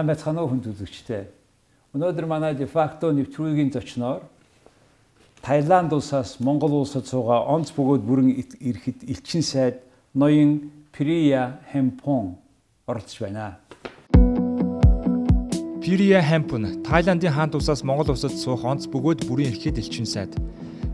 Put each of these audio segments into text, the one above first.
Сайн байцгаана уу хүнд үзэгчтэй. Өнөөдөр манай дефакто нэвтрүүлгийн зочноор Таиланд улсаас Монгол улсад суугаа онц бөгөөд бүрэн ирэхэд элчин сайд ноён Прия Хэмпон оролцож байна. Прия Хэмпон Таиландын хаант улсаас Монгол улсад суух онц бөгөөд бүрэн ирэхэд элчин сайд.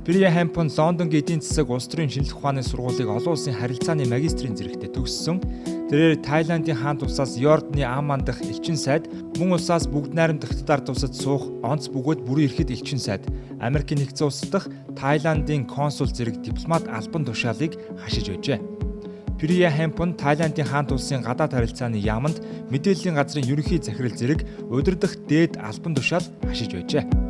Прия Хэмпон Лондонгийн эдийн засаг улс төрийн шинжилгээ ухааны сургуулийг олон улсын харилцааны магистрийн зэрэгтээ төгссөн. Тэрээр Тайландын хаант улсаас Йордны Амман дахь элчин сайд, мөн улсаас бүгд найрамдах дард улсад суух онц бөгөөд бүрэн ирэхэд элчин сайд, Америкийн нэгдсэн улс дахь Тайландын консул зэрэг дипломат албан тушаалыг хашиж байжээ. Прия Хэмпон Тайландын хаант улсын гадаад харилцааны яамд мэдээллийн газрын ерөнхий захирал зэрэг удирдах дээд албан тушаал хашиж байжээ.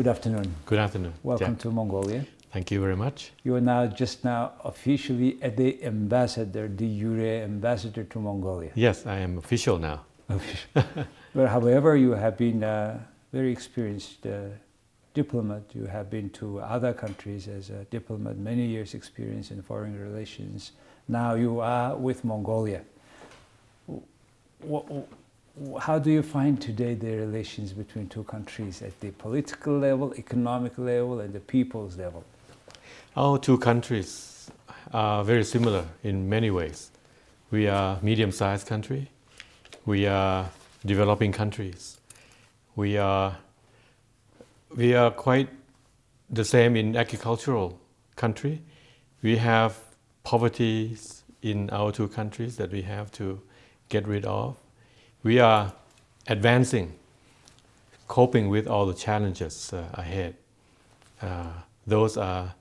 Good afternoon. Good afternoon. Welcome to Mongolia. Thank you very much. You are now just now officially the ambassador, de jure ambassador to Mongolia. Yes, I am official now. but however, you have been a very experienced uh, diplomat. You have been to other countries as a diplomat, many years experience in foreign relations. Now you are with Mongolia. How do you find today the relations between two countries at the political level, economic level, and the people's level? Our two countries are very similar in many ways. We are medium-sized country. We are developing countries. We are we are quite the same in agricultural country. We have poverty in our two countries that we have to get rid of. We are advancing, coping with all the challenges uh, ahead. Uh, those are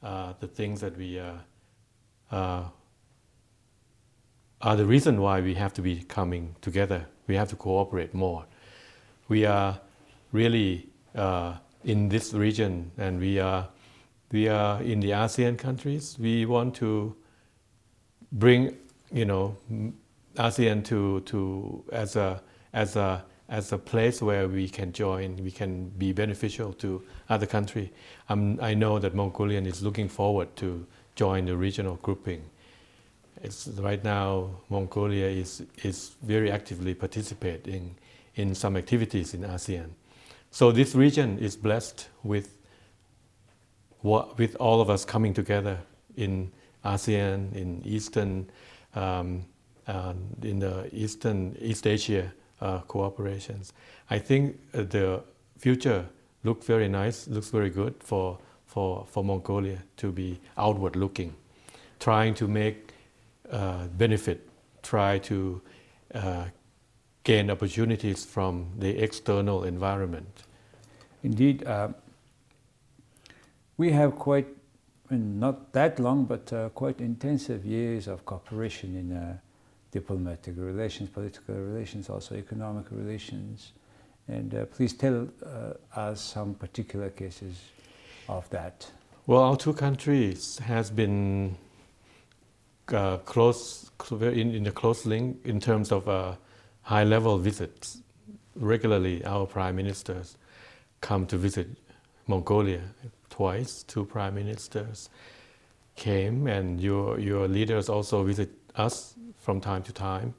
uh, the things that we uh, uh, are the reason why we have to be coming together. We have to cooperate more. We are really uh, in this region, and we are we are in the ASEAN countries. We want to bring you know ASEAN to to as a as a as a place where we can join, we can be beneficial to other country. Um, I know that Mongolian is looking forward to join the regional grouping. It's, right now, Mongolia is, is very actively participating in some activities in ASEAN. So this region is blessed with, with all of us coming together in ASEAN, in Eastern, um, in the Eastern East Asia uh, cooperations. I think uh, the future looks very nice, looks very good for, for, for Mongolia to be outward looking, trying to make uh, benefit, try to uh, gain opportunities from the external environment. Indeed, uh, we have quite, not that long, but quite intensive years of cooperation in diplomatic relations, political relations, also economic relations. And uh, please tell uh, us some particular cases of that. Well, our two countries has been uh, close, in, in a close link in terms of uh, high-level visits. Regularly, our prime ministers come to visit Mongolia twice. Two prime ministers came, and your your leaders also visit us from time to time.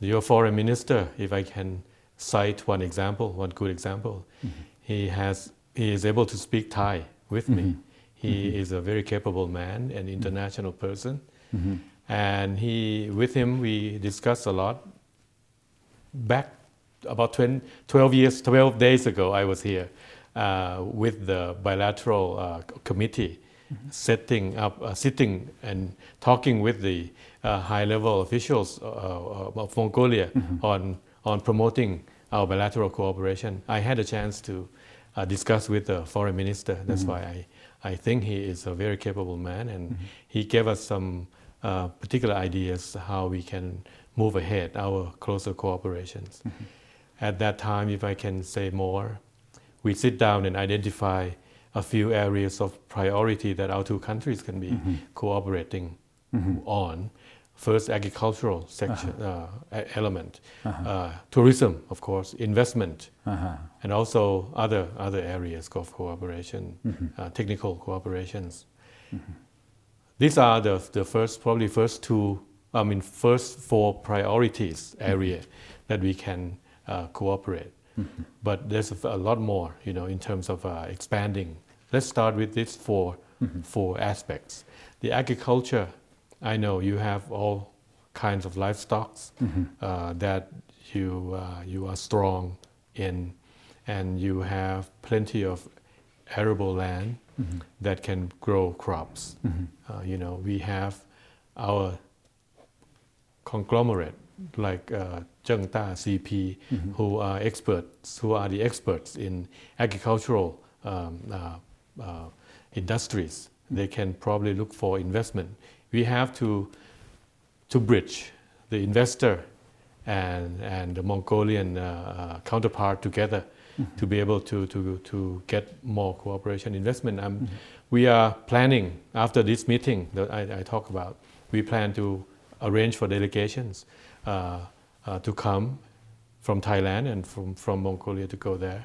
Your foreign minister, if I can cite one example, one good example, mm-hmm. he has he is able to speak Thai with mm-hmm. me. He mm-hmm. is a very capable man, an international person, mm-hmm. and he with him we discussed a lot. Back about 20, 12 years, 12 days ago, I was here uh, with the bilateral uh, committee mm-hmm. setting up, uh, sitting and talking with the high-level officials uh, uh, of Mongolia mm-hmm. on on promoting our bilateral cooperation. I had a chance to discuss with the foreign minister. That's mm-hmm. why I I think he is a very capable man, and mm-hmm. he gave us some particular ideas how we can move ahead our closer cooperations. Mm-hmm. At that time, if I can say more, we sit down and identify a few areas of priority that our two countries can be mm-hmm. cooperating mm-hmm. on. First, agricultural section uh-huh. uh, element, uh-huh. uh, tourism, of course, investment, uh-huh. and also other other areas of cooperation, mm-hmm. uh, technical cooperations. Mm-hmm. These are the the first, probably first two I mean, first four priorities area that we can uh, cooperate. But there's a, a lot more, you know, in terms of uh, expanding. Let's start with these 4 four aspects. The agriculture, I know you have all kinds of livestock uh, that you uh, you are strong in, and you have plenty of arable land that can grow crops. Uh, you know, we have our conglomerate like uh, Zheng Da CP, who are experts, who are the experts in agricultural um, uh, uh, industries. They can probably look for investment. We have to to bridge the investor and and the Mongolian uh, uh, counterpart together to be able to to to get more cooperation investment. Um, We are planning after this meeting that I, I talk about. We plan to arrange for delegations uh, uh, to come from Thailand and from, from Mongolia to go there.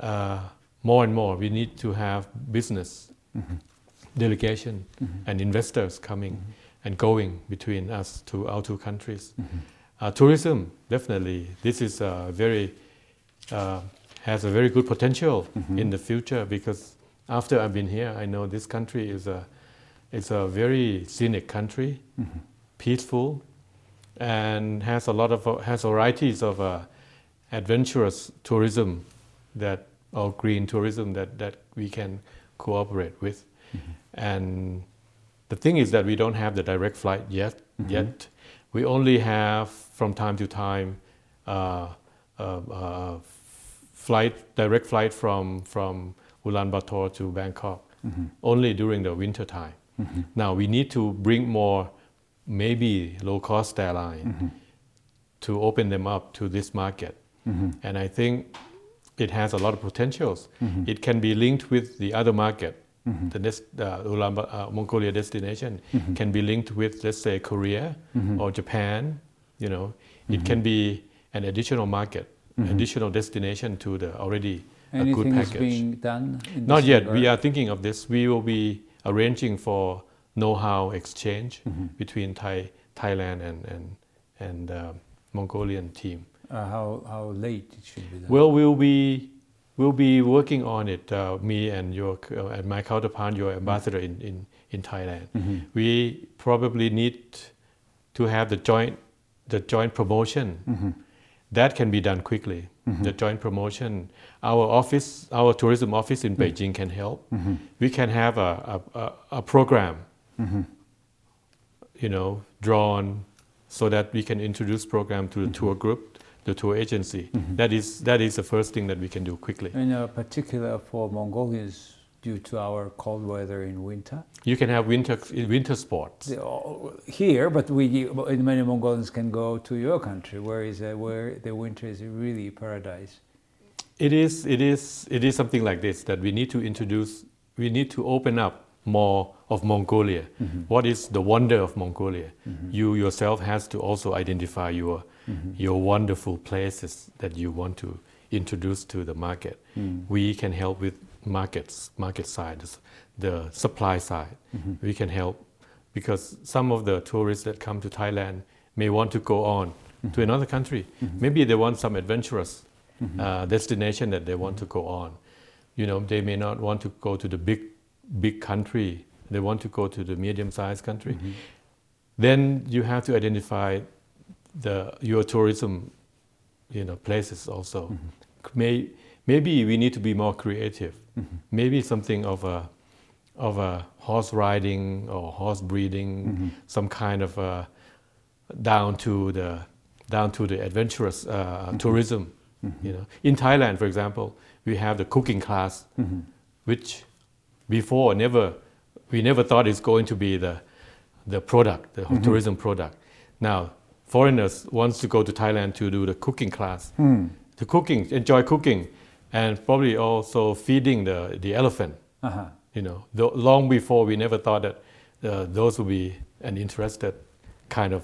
Uh, more and more, we need to have business delegation mm-hmm. and investors coming mm-hmm. and going between us to our two countries. Mm-hmm. Uh, tourism, definitely, this is a very uh, has a very good potential in the future because after I've been here, I know this country is a it's a very scenic country, peaceful, and has a lot of uh, has varieties of uh, adventurous tourism that or green tourism that that we can cooperate with. Mm-hmm. And the thing is that we don't have the direct flight yet. Mm-hmm. Yet we only have from time to time uh, uh, uh, flight direct flight from from Ulaanbaatar to Bangkok mm-hmm. only during the winter time. Now we need to bring more maybe low cost airline to open them up to this market. And I think it has a lot of potentials. It can be linked with the other market. The next uh, uh, Mongolia destination can be linked with, let's say, Korea or Japan. You know, it can be an additional market, additional destination to the already a good Anything is package. being done? Not yet. We are thinking of this. We will be arranging for know-how exchange between Thai, Thailand and and and uh, Mongolian team. Uh, how, how late it should be done? Well, we'll be we'll be working on it. Uh, me and your uh, and my counterpart, your ambassador in in, in Thailand. Mm-hmm. We probably need to have the joint the joint promotion. Mm-hmm. That can be done quickly. Mm-hmm. The joint promotion. Our office, our tourism office in Beijing can help. We can have a a, a, a program. You know, drawn so that we can introduce program to the tour group, the tour agency. That is that is the first thing that we can do quickly. In uh, particular for Mongolians, due to our cold weather in winter. You can have winter winter sports. Here, but we many Mongolians can go to your country, where is uh, where the winter is really paradise. It is it is it is something like this that we need to introduce. We need to open up more of Mongolia. Mm-hmm. What is the wonder of Mongolia? Mm-hmm. You yourself has to also identify your mm-hmm. your wonderful places that you want to introduce to the market. Mm. We can help with markets, market side, the supply side. We can help because some of the tourists that come to Thailand may want to go on to another country. Maybe they want some adventurous uh, destination that they want to go on. You know, they may not want to go to the big, big country. They want to go to the medium-sized country. Mm-hmm. Then you have to identify the your tourism, you know, places also. Mm-hmm. May, maybe we need to be more creative. Mm-hmm. Maybe something of a of a horse riding or horse breeding, some kind of uh down to the down to the adventurous uh, tourism. You know, in Thailand, for example, we have the cooking class, which before never we never thought it's going to be the the product, the tourism product. Now, foreigners wants to go to Thailand to do the cooking class, to cooking, enjoy cooking, and probably also feeding the the elephant. Uh-huh. You know, Tho- long before we never thought that uh, those would be an interested kind of,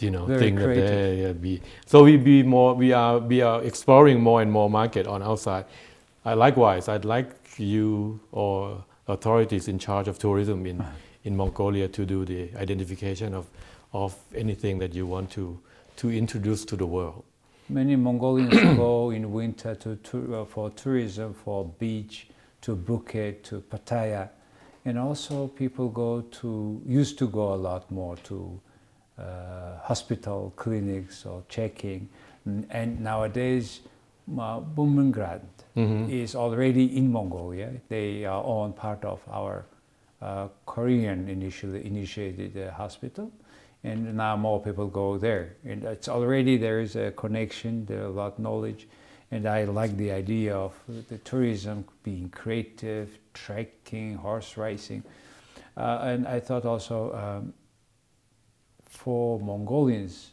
you know, Very thing that creative. they uh, be. So we be more. We are we are exploring more and more market on outside. I likewise, I'd like you or authorities in charge of tourism in Uh-huh. in Mongolia to do the identification of of anything that you want to, to introduce to the world. Many Mongolians go in winter to, to uh, for tourism, for beach, to Phuket, to Pattaya, and also people go to used to go a lot more to uh, hospital clinics or checking, and nowadays uh, Bumrungrad Mhm. is already in Mongolia. They are on part of our uh, Korean initially initiated uh, hospital, and now more people go there. And it's already there is a connection, there a lot of knowledge, and I like the idea of the tourism being creative, trekking, horse racing, uh, and I thought also um, for Mongolians,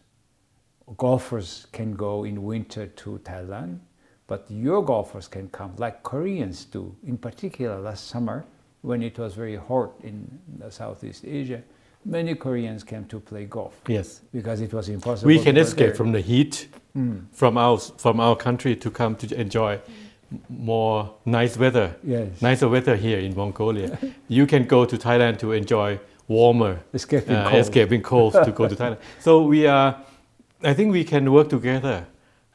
golfers can go in winter to Thailand, but your golfers can come like Koreans do. In particular, last summer when it was very hot in Southeast Asia, many Koreans came to play golf Yes. because it was impossible. We can escape there. from the heat Mm. from our, from our country to come to enjoy more nice weather, Yes. nicer weather here in Mongolia. you can go to Thailand to enjoy warmer, Escaping uh, cold. escaping cold to go to Thailand. So we are, I think we can work together,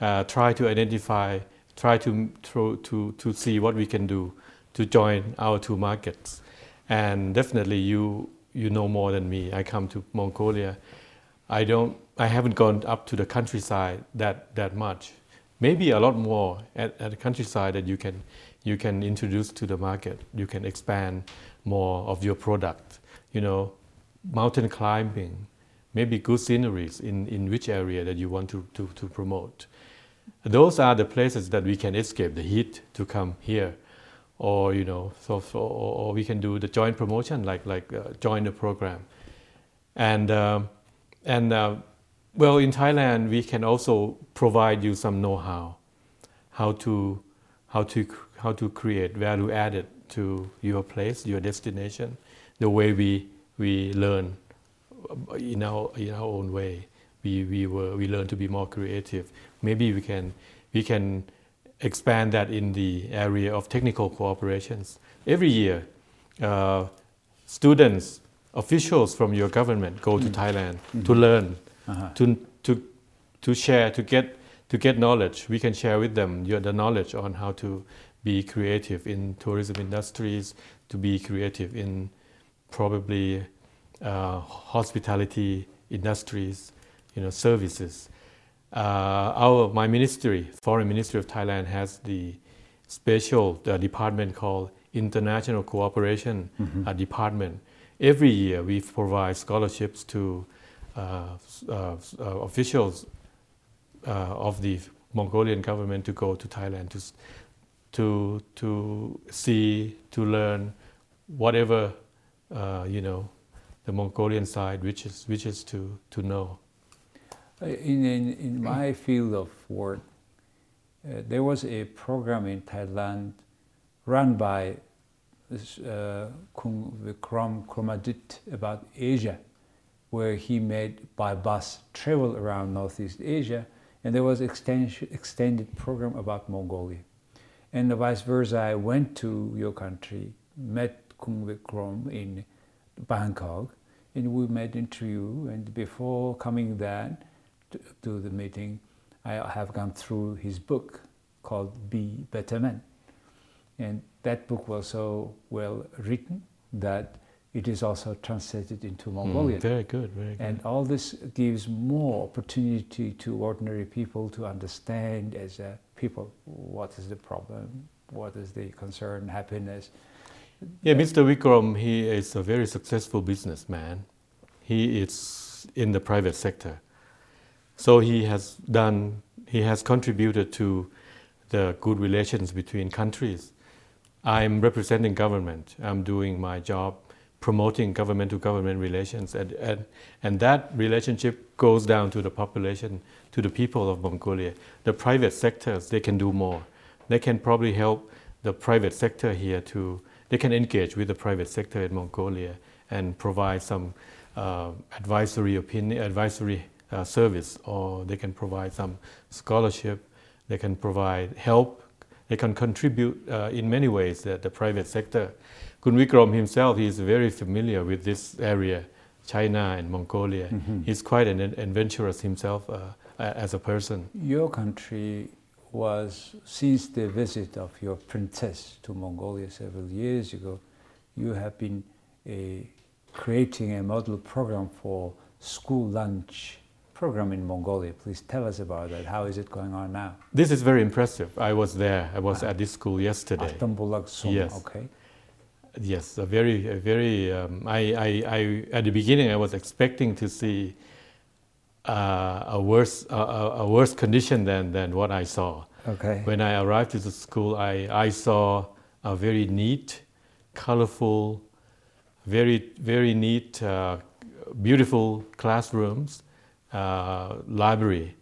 uh, try to identify, try to, to, to, see what we can do to join our two markets. And definitely you, you know more than me. I come to Mongolia. I don't, I haven't gone up to the countryside that, that much. Maybe a lot more at, at the countryside that you can, you can introduce to the market. You can expand more of your product. You know, mountain climbing, maybe good sceneries in, in which area that you want to, to, to promote. Those are the places that we can escape the heat to come here. Or, you know, so, so or, or we can do the joint promotion, like, like uh, join the program. And, um, and uh, well, in Thailand, we can also provide you some know-how, how to, how to, how to create value added to your place, your destination, the way we, we learn in our, in our own way. We, we, were, we learn to be more creative. Maybe we can, we can expand that in the area of technical cooperations. Every year, uh, students, officials from your government go to Thailand to learn, Uh-huh. to, to, to share, to get, to get knowledge. We can share with them your, the knowledge on how to be creative in tourism industries, to be creative in probably uh, hospitality industries, you know, services. Uh, our my ministry, foreign ministry of Thailand, has the special uh, department called International Cooperation uh, Department. Every year, we provide scholarships to uh, uh, uh, officials uh, of the Mongolian government to go to Thailand to to to see to learn whatever uh, you know the Mongolian side wishes wishes to to know. Uh, In, in, in my field of work, uh, there was a program in Thailand run by uh, Khun Vikrom Kromadit about Asia, where he made by bus travel around Northeast Asia, and there was extension, extended program about Mongolia. And vice versa, I went to your country, met Khun Vikrom in Bangkok, and we made interview. And before coming there to, to the meeting, I have gone through his book called Be Better Man. And that book was so well written that it is also translated into Mongolian. Mm, very good, very good. And all this gives more opportunity to ordinary people to understand as a people what is the problem, what is the concern, happiness. Yeah, Mr. Vikrom, he is a very successful businessman. He is in the private sector. So he has done, he has contributed to the good relations between countries. I'm representing government. I'm doing my job promoting government to government relations. And, and, and that relationship goes down to the population, to the people of Mongolia. The private sectors, they can do more. They can probably help the private sector here to, they can engage with the private sector in Mongolia and provide some uh, advisory opinion, advisory uh, service, or they can provide some scholarship, they can provide help, they can contribute uh, in many ways that the private sector. Khun Vikrom himself, he is very familiar with this area, China and Mongolia. Mhm. He's quite an adventurous himself uh, as a person. Your country was, since the visit of your princess to Mongolia several years ago, you have been uh, creating a model program for school lunch program in Mongolia. Please tell us about that. How is it going on now? This is very impressive. I was there. I was Ah. at this school yesterday. Altanbulag Sum, Yes. okay. Yes, a very, a very. Um, I, I, I, at the beginning, I was expecting to see uh, a worse, a, a worse condition than, than what I saw. Okay. When I arrived to the school, I, I saw a very neat, colorful, very, very neat, uh, beautiful classrooms, uh, library,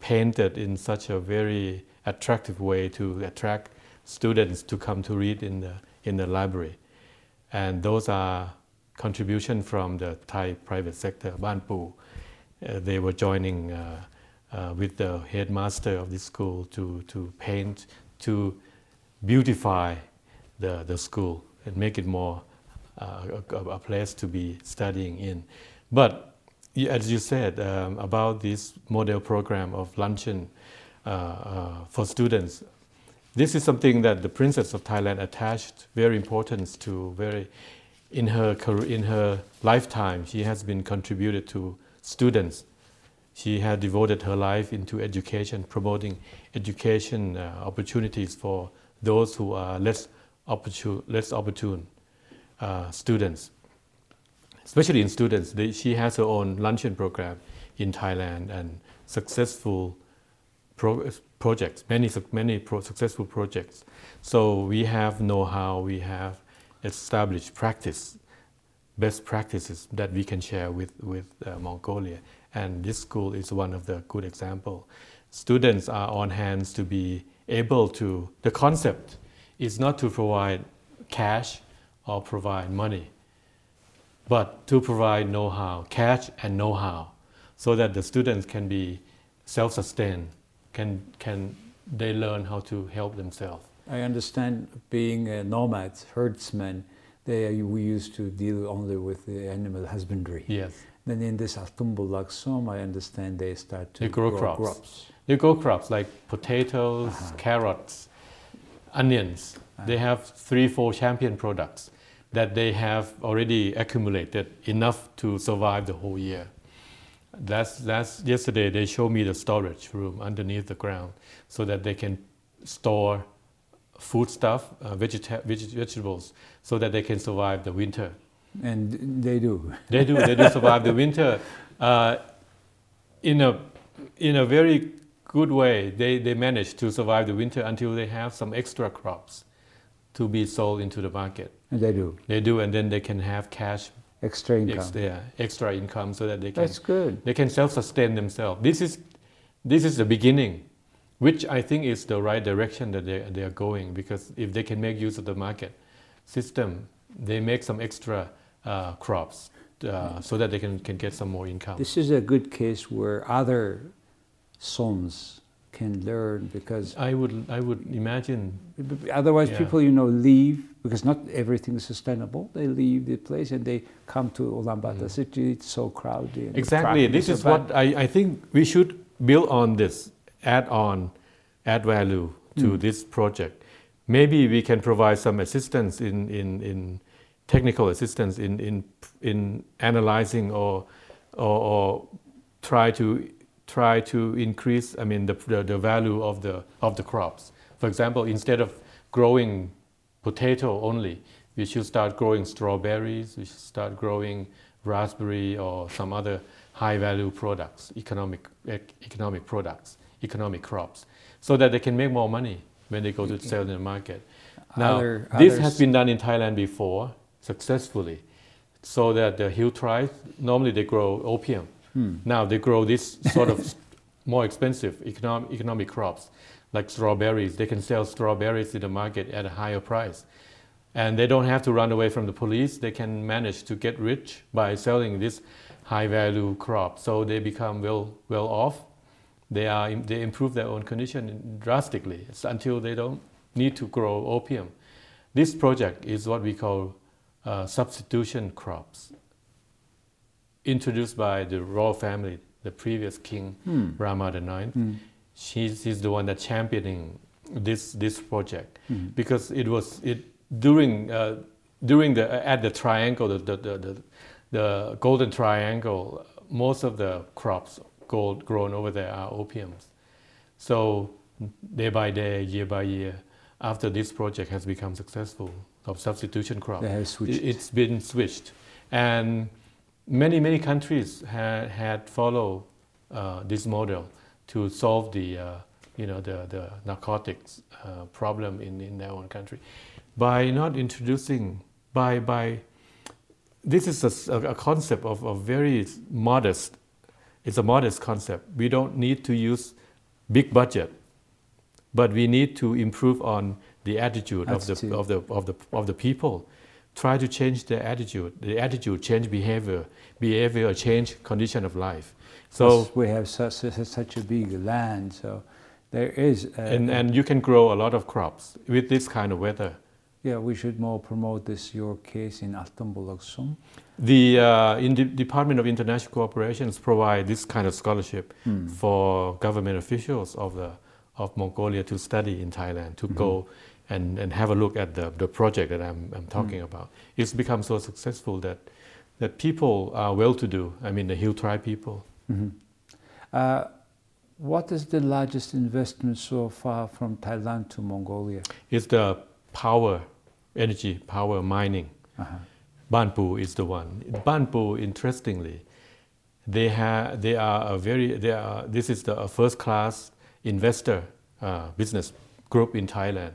painted in such a very attractive way to attract students to come to read in the, in the library. And those are contribution from the Thai private sector, Banpu. They were joining uh, uh, with the headmaster of the school to, to paint, to beautify the, the school and make it more uh, a, a place to be studying in. But as you said um, about this model program of luncheon uh, uh, for students, this is something that the Princess of Thailand attached very importance to. Very, in her career, in her lifetime, she has been contributed to students. She had devoted her life into education, promoting education uh, opportunities for those who are less opportune, less opportune uh, students. Especially in students, they, she has her own luncheon program in Thailand and successful pro- projects, many many pro- successful projects. So we have know-how, we have established practice, best practices that we can share with with uh, Mongolia, and this school is one of the good example. Students are on hands to be able to. The concept is not to provide cash or provide money, but to provide know-how, cash and know-how, so that the students can be self-sustained, can can they learn how to help themselves. I understand being a nomad, herdsman, they, we used to deal only with the animal husbandry. Yes, Then in this Altanbulag Sum, I understand they start to They grow crops. crops. they grow crops like potatoes, Uh-huh. carrots, onions. They have three, four champion products that they have already accumulated enough to survive the whole year. That's, that's yesterday they showed me the storage room underneath the ground so that they can store food stuff, uh, vegeta- veg- vegetables, so that they can survive the winter. And they do. They do. They do survive the winter uh, in a in a very good way. They they manage to survive the winter until they have some extra crops to be sold into the market. And they do. They do, and then they can have cash, Extra income. ex- yeah, extra income, so that they can That's good. they can self-sustain themselves. This is this is the beginning, which I think is the right direction that they they are going. Because if they can make use of the market system, they make some extra uh, crops uh, so that they can, can get some more income. This is a good case where other Soms can learn because I would I would imagine otherwise Yeah. people, you know, leave because not everything is sustainable. They leave the place and they come to Ulaanbaatar Mm. city. It's so crowded. exactly. This so is what I, I think we should build on this, add on, add value to Mm. this project. Maybe we can provide some assistance in, in, in technical assistance in, in, in analyzing or, or, or try to try to increase I mean the, the, the value of the of the crops. For example, instead of growing potato only, we should start growing strawberries, we should start growing raspberry or some other high value products, economic economic products, economic crops, so that they can make more money when they go to sell in the market. Now, Other- this others- has been done in Thailand before successfully, so that the hill tribes normally they grow opium. Hmm. Now they grow this sort of more expensive economic, economic crops like strawberries. They can sell strawberries in the market at a higher price. And they don't have to run away from the police. They can manage to get rich by selling this high value crop. So they become well, well off. They, are, they improve their own condition drastically until they don't need to grow opium. This project is what we call uh, substitution crops. introduced by the royal family, the previous king Hmm. Rama IX. Hmm. She's, she's the one that championing this this project Hmm. because it was it during uh, during the at the triangle the the, the, the the golden triangle most of the crops gold grown over there are opiums. So day by day year by year after this project has become successful of substitution crop They have switched. it- it's been switched. And many many countries had had followed uh, this model to solve the uh, you know the, the narcotics uh, problem in, in their own country. By not introducing by by this is a concept of, of very modest it's a modest concept. We don't need to use big budget but we need to improve on the attitude of the, of the of the of the people. Try to change their attitude. The attitude change behavior. Behavior change condition of life. So we have such, such a big land, so there is. and, and you can grow a lot of crops with this kind of weather. Yeah, we should more promote this your case in Altanbulag Sum. The uh, in the Department of International Cooperations provide this kind of scholarship Hmm. for government officials of the of Mongolia to study in Thailand to go and, and have a look at the, the project that I'm, I'm talking about. It's become so successful that that people are well to do. I mean the hill tribe people. Mhm. Uh, what is the largest investment so far from Thailand to Mongolia? It's the power, energy, power mining. Uh-huh. Banpu is the one. Banpu, interestingly, they have they are a very they are this is the first class investor uh, business group in Thailand.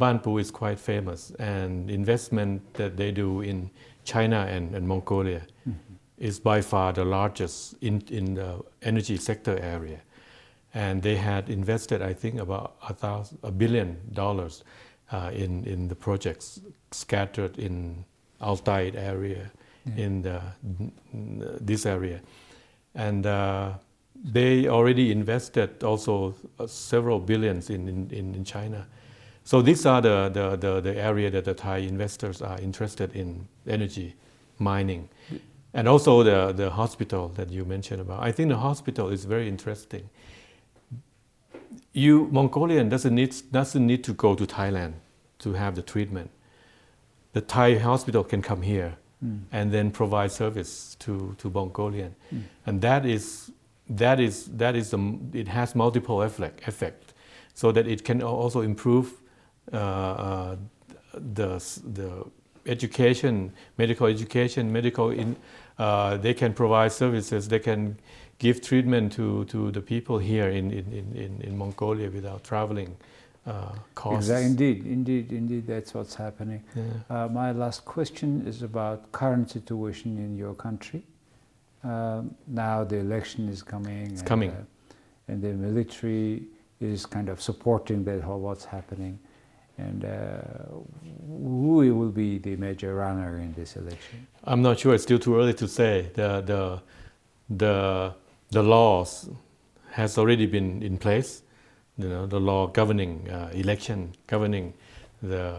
Banpu is quite famous, and investment that they do in China and, and Mongolia is by far the largest in in the energy sector area, and they had invested I think about a thousand a billion dollars uh, in in the projects scattered in Altai area, Yeah. in the, this area. And uh, they already invested also uh, several billions in, in, in in China. So these are the, the, the, the area that the Thai investors are interested in energy, mining. And also the, the hospital that you mentioned about. I think the hospital is very interesting. You Mongolian doesn't need, doesn't need to go to Thailand to have the treatment. The Thai hospital can come here Mm. and then provide service to, to Mongolian. Mm. And that is, that is, that is the, it has multiple effect, effect so that it can also improve uh, uh, the, the education, medical education, medical, in, uh, they can provide services, they can give treatment to, to the people here in, in, in- in, in Mongolia without traveling uh, costs. Exactly. Indeed, indeed, indeed, that's what's happening. Yeah. Uh, my last question is about current situation in your country. Um, now the election is coming. It's and, coming. uh, and the military is kind of supporting that whole what's happening. And uh, who will be the major runner in this election? I'm not sure. It's still too early to say. The the the the laws has already been in place. You know, the law governing uh, election, governing the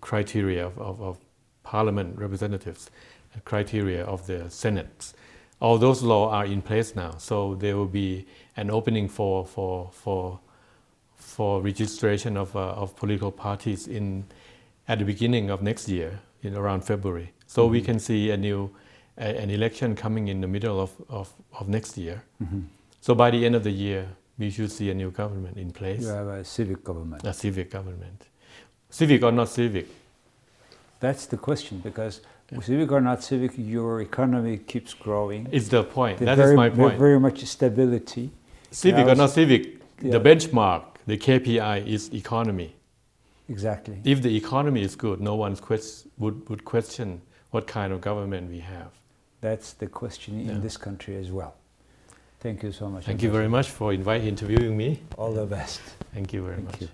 criteria of, of, of parliament representatives, the criteria of the senate. All those laws are in place now. So there will be an opening for for for for registration of uh, of political parties in at the beginning of next year, in around February. So we Mhm. can see a new a, an election coming in the middle of, of, of next year. Mm-hmm. So by the end of the year, we should see a new government in place, You have a civic government. a civic government. Civic or not civic? That's the question because civic or not civic, your economy keeps growing. It's the point. That is very, my very- point. Very much stability. Civic Yeah, or not civic, Yeah. the benchmark, the KPI is economy. Exactly. If the economy is good, no one quest- would, would question what kind of government we have. That's the question Yeah. in this country as well. Thank you so much. Thank you very much for invite, interviewing me. All the best. Thank you very Thank much.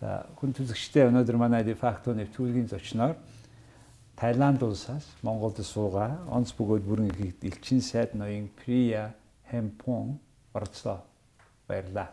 За хүн төлөгчтэй өнөөдөр манай дефакто нэвтрүүлгийн зочноор Таиланд улсаас Монголд суугаа онц бөгөөд бүрэн элчин сайд ноён Прия Хэмпон орцлоо. Баярлалаа.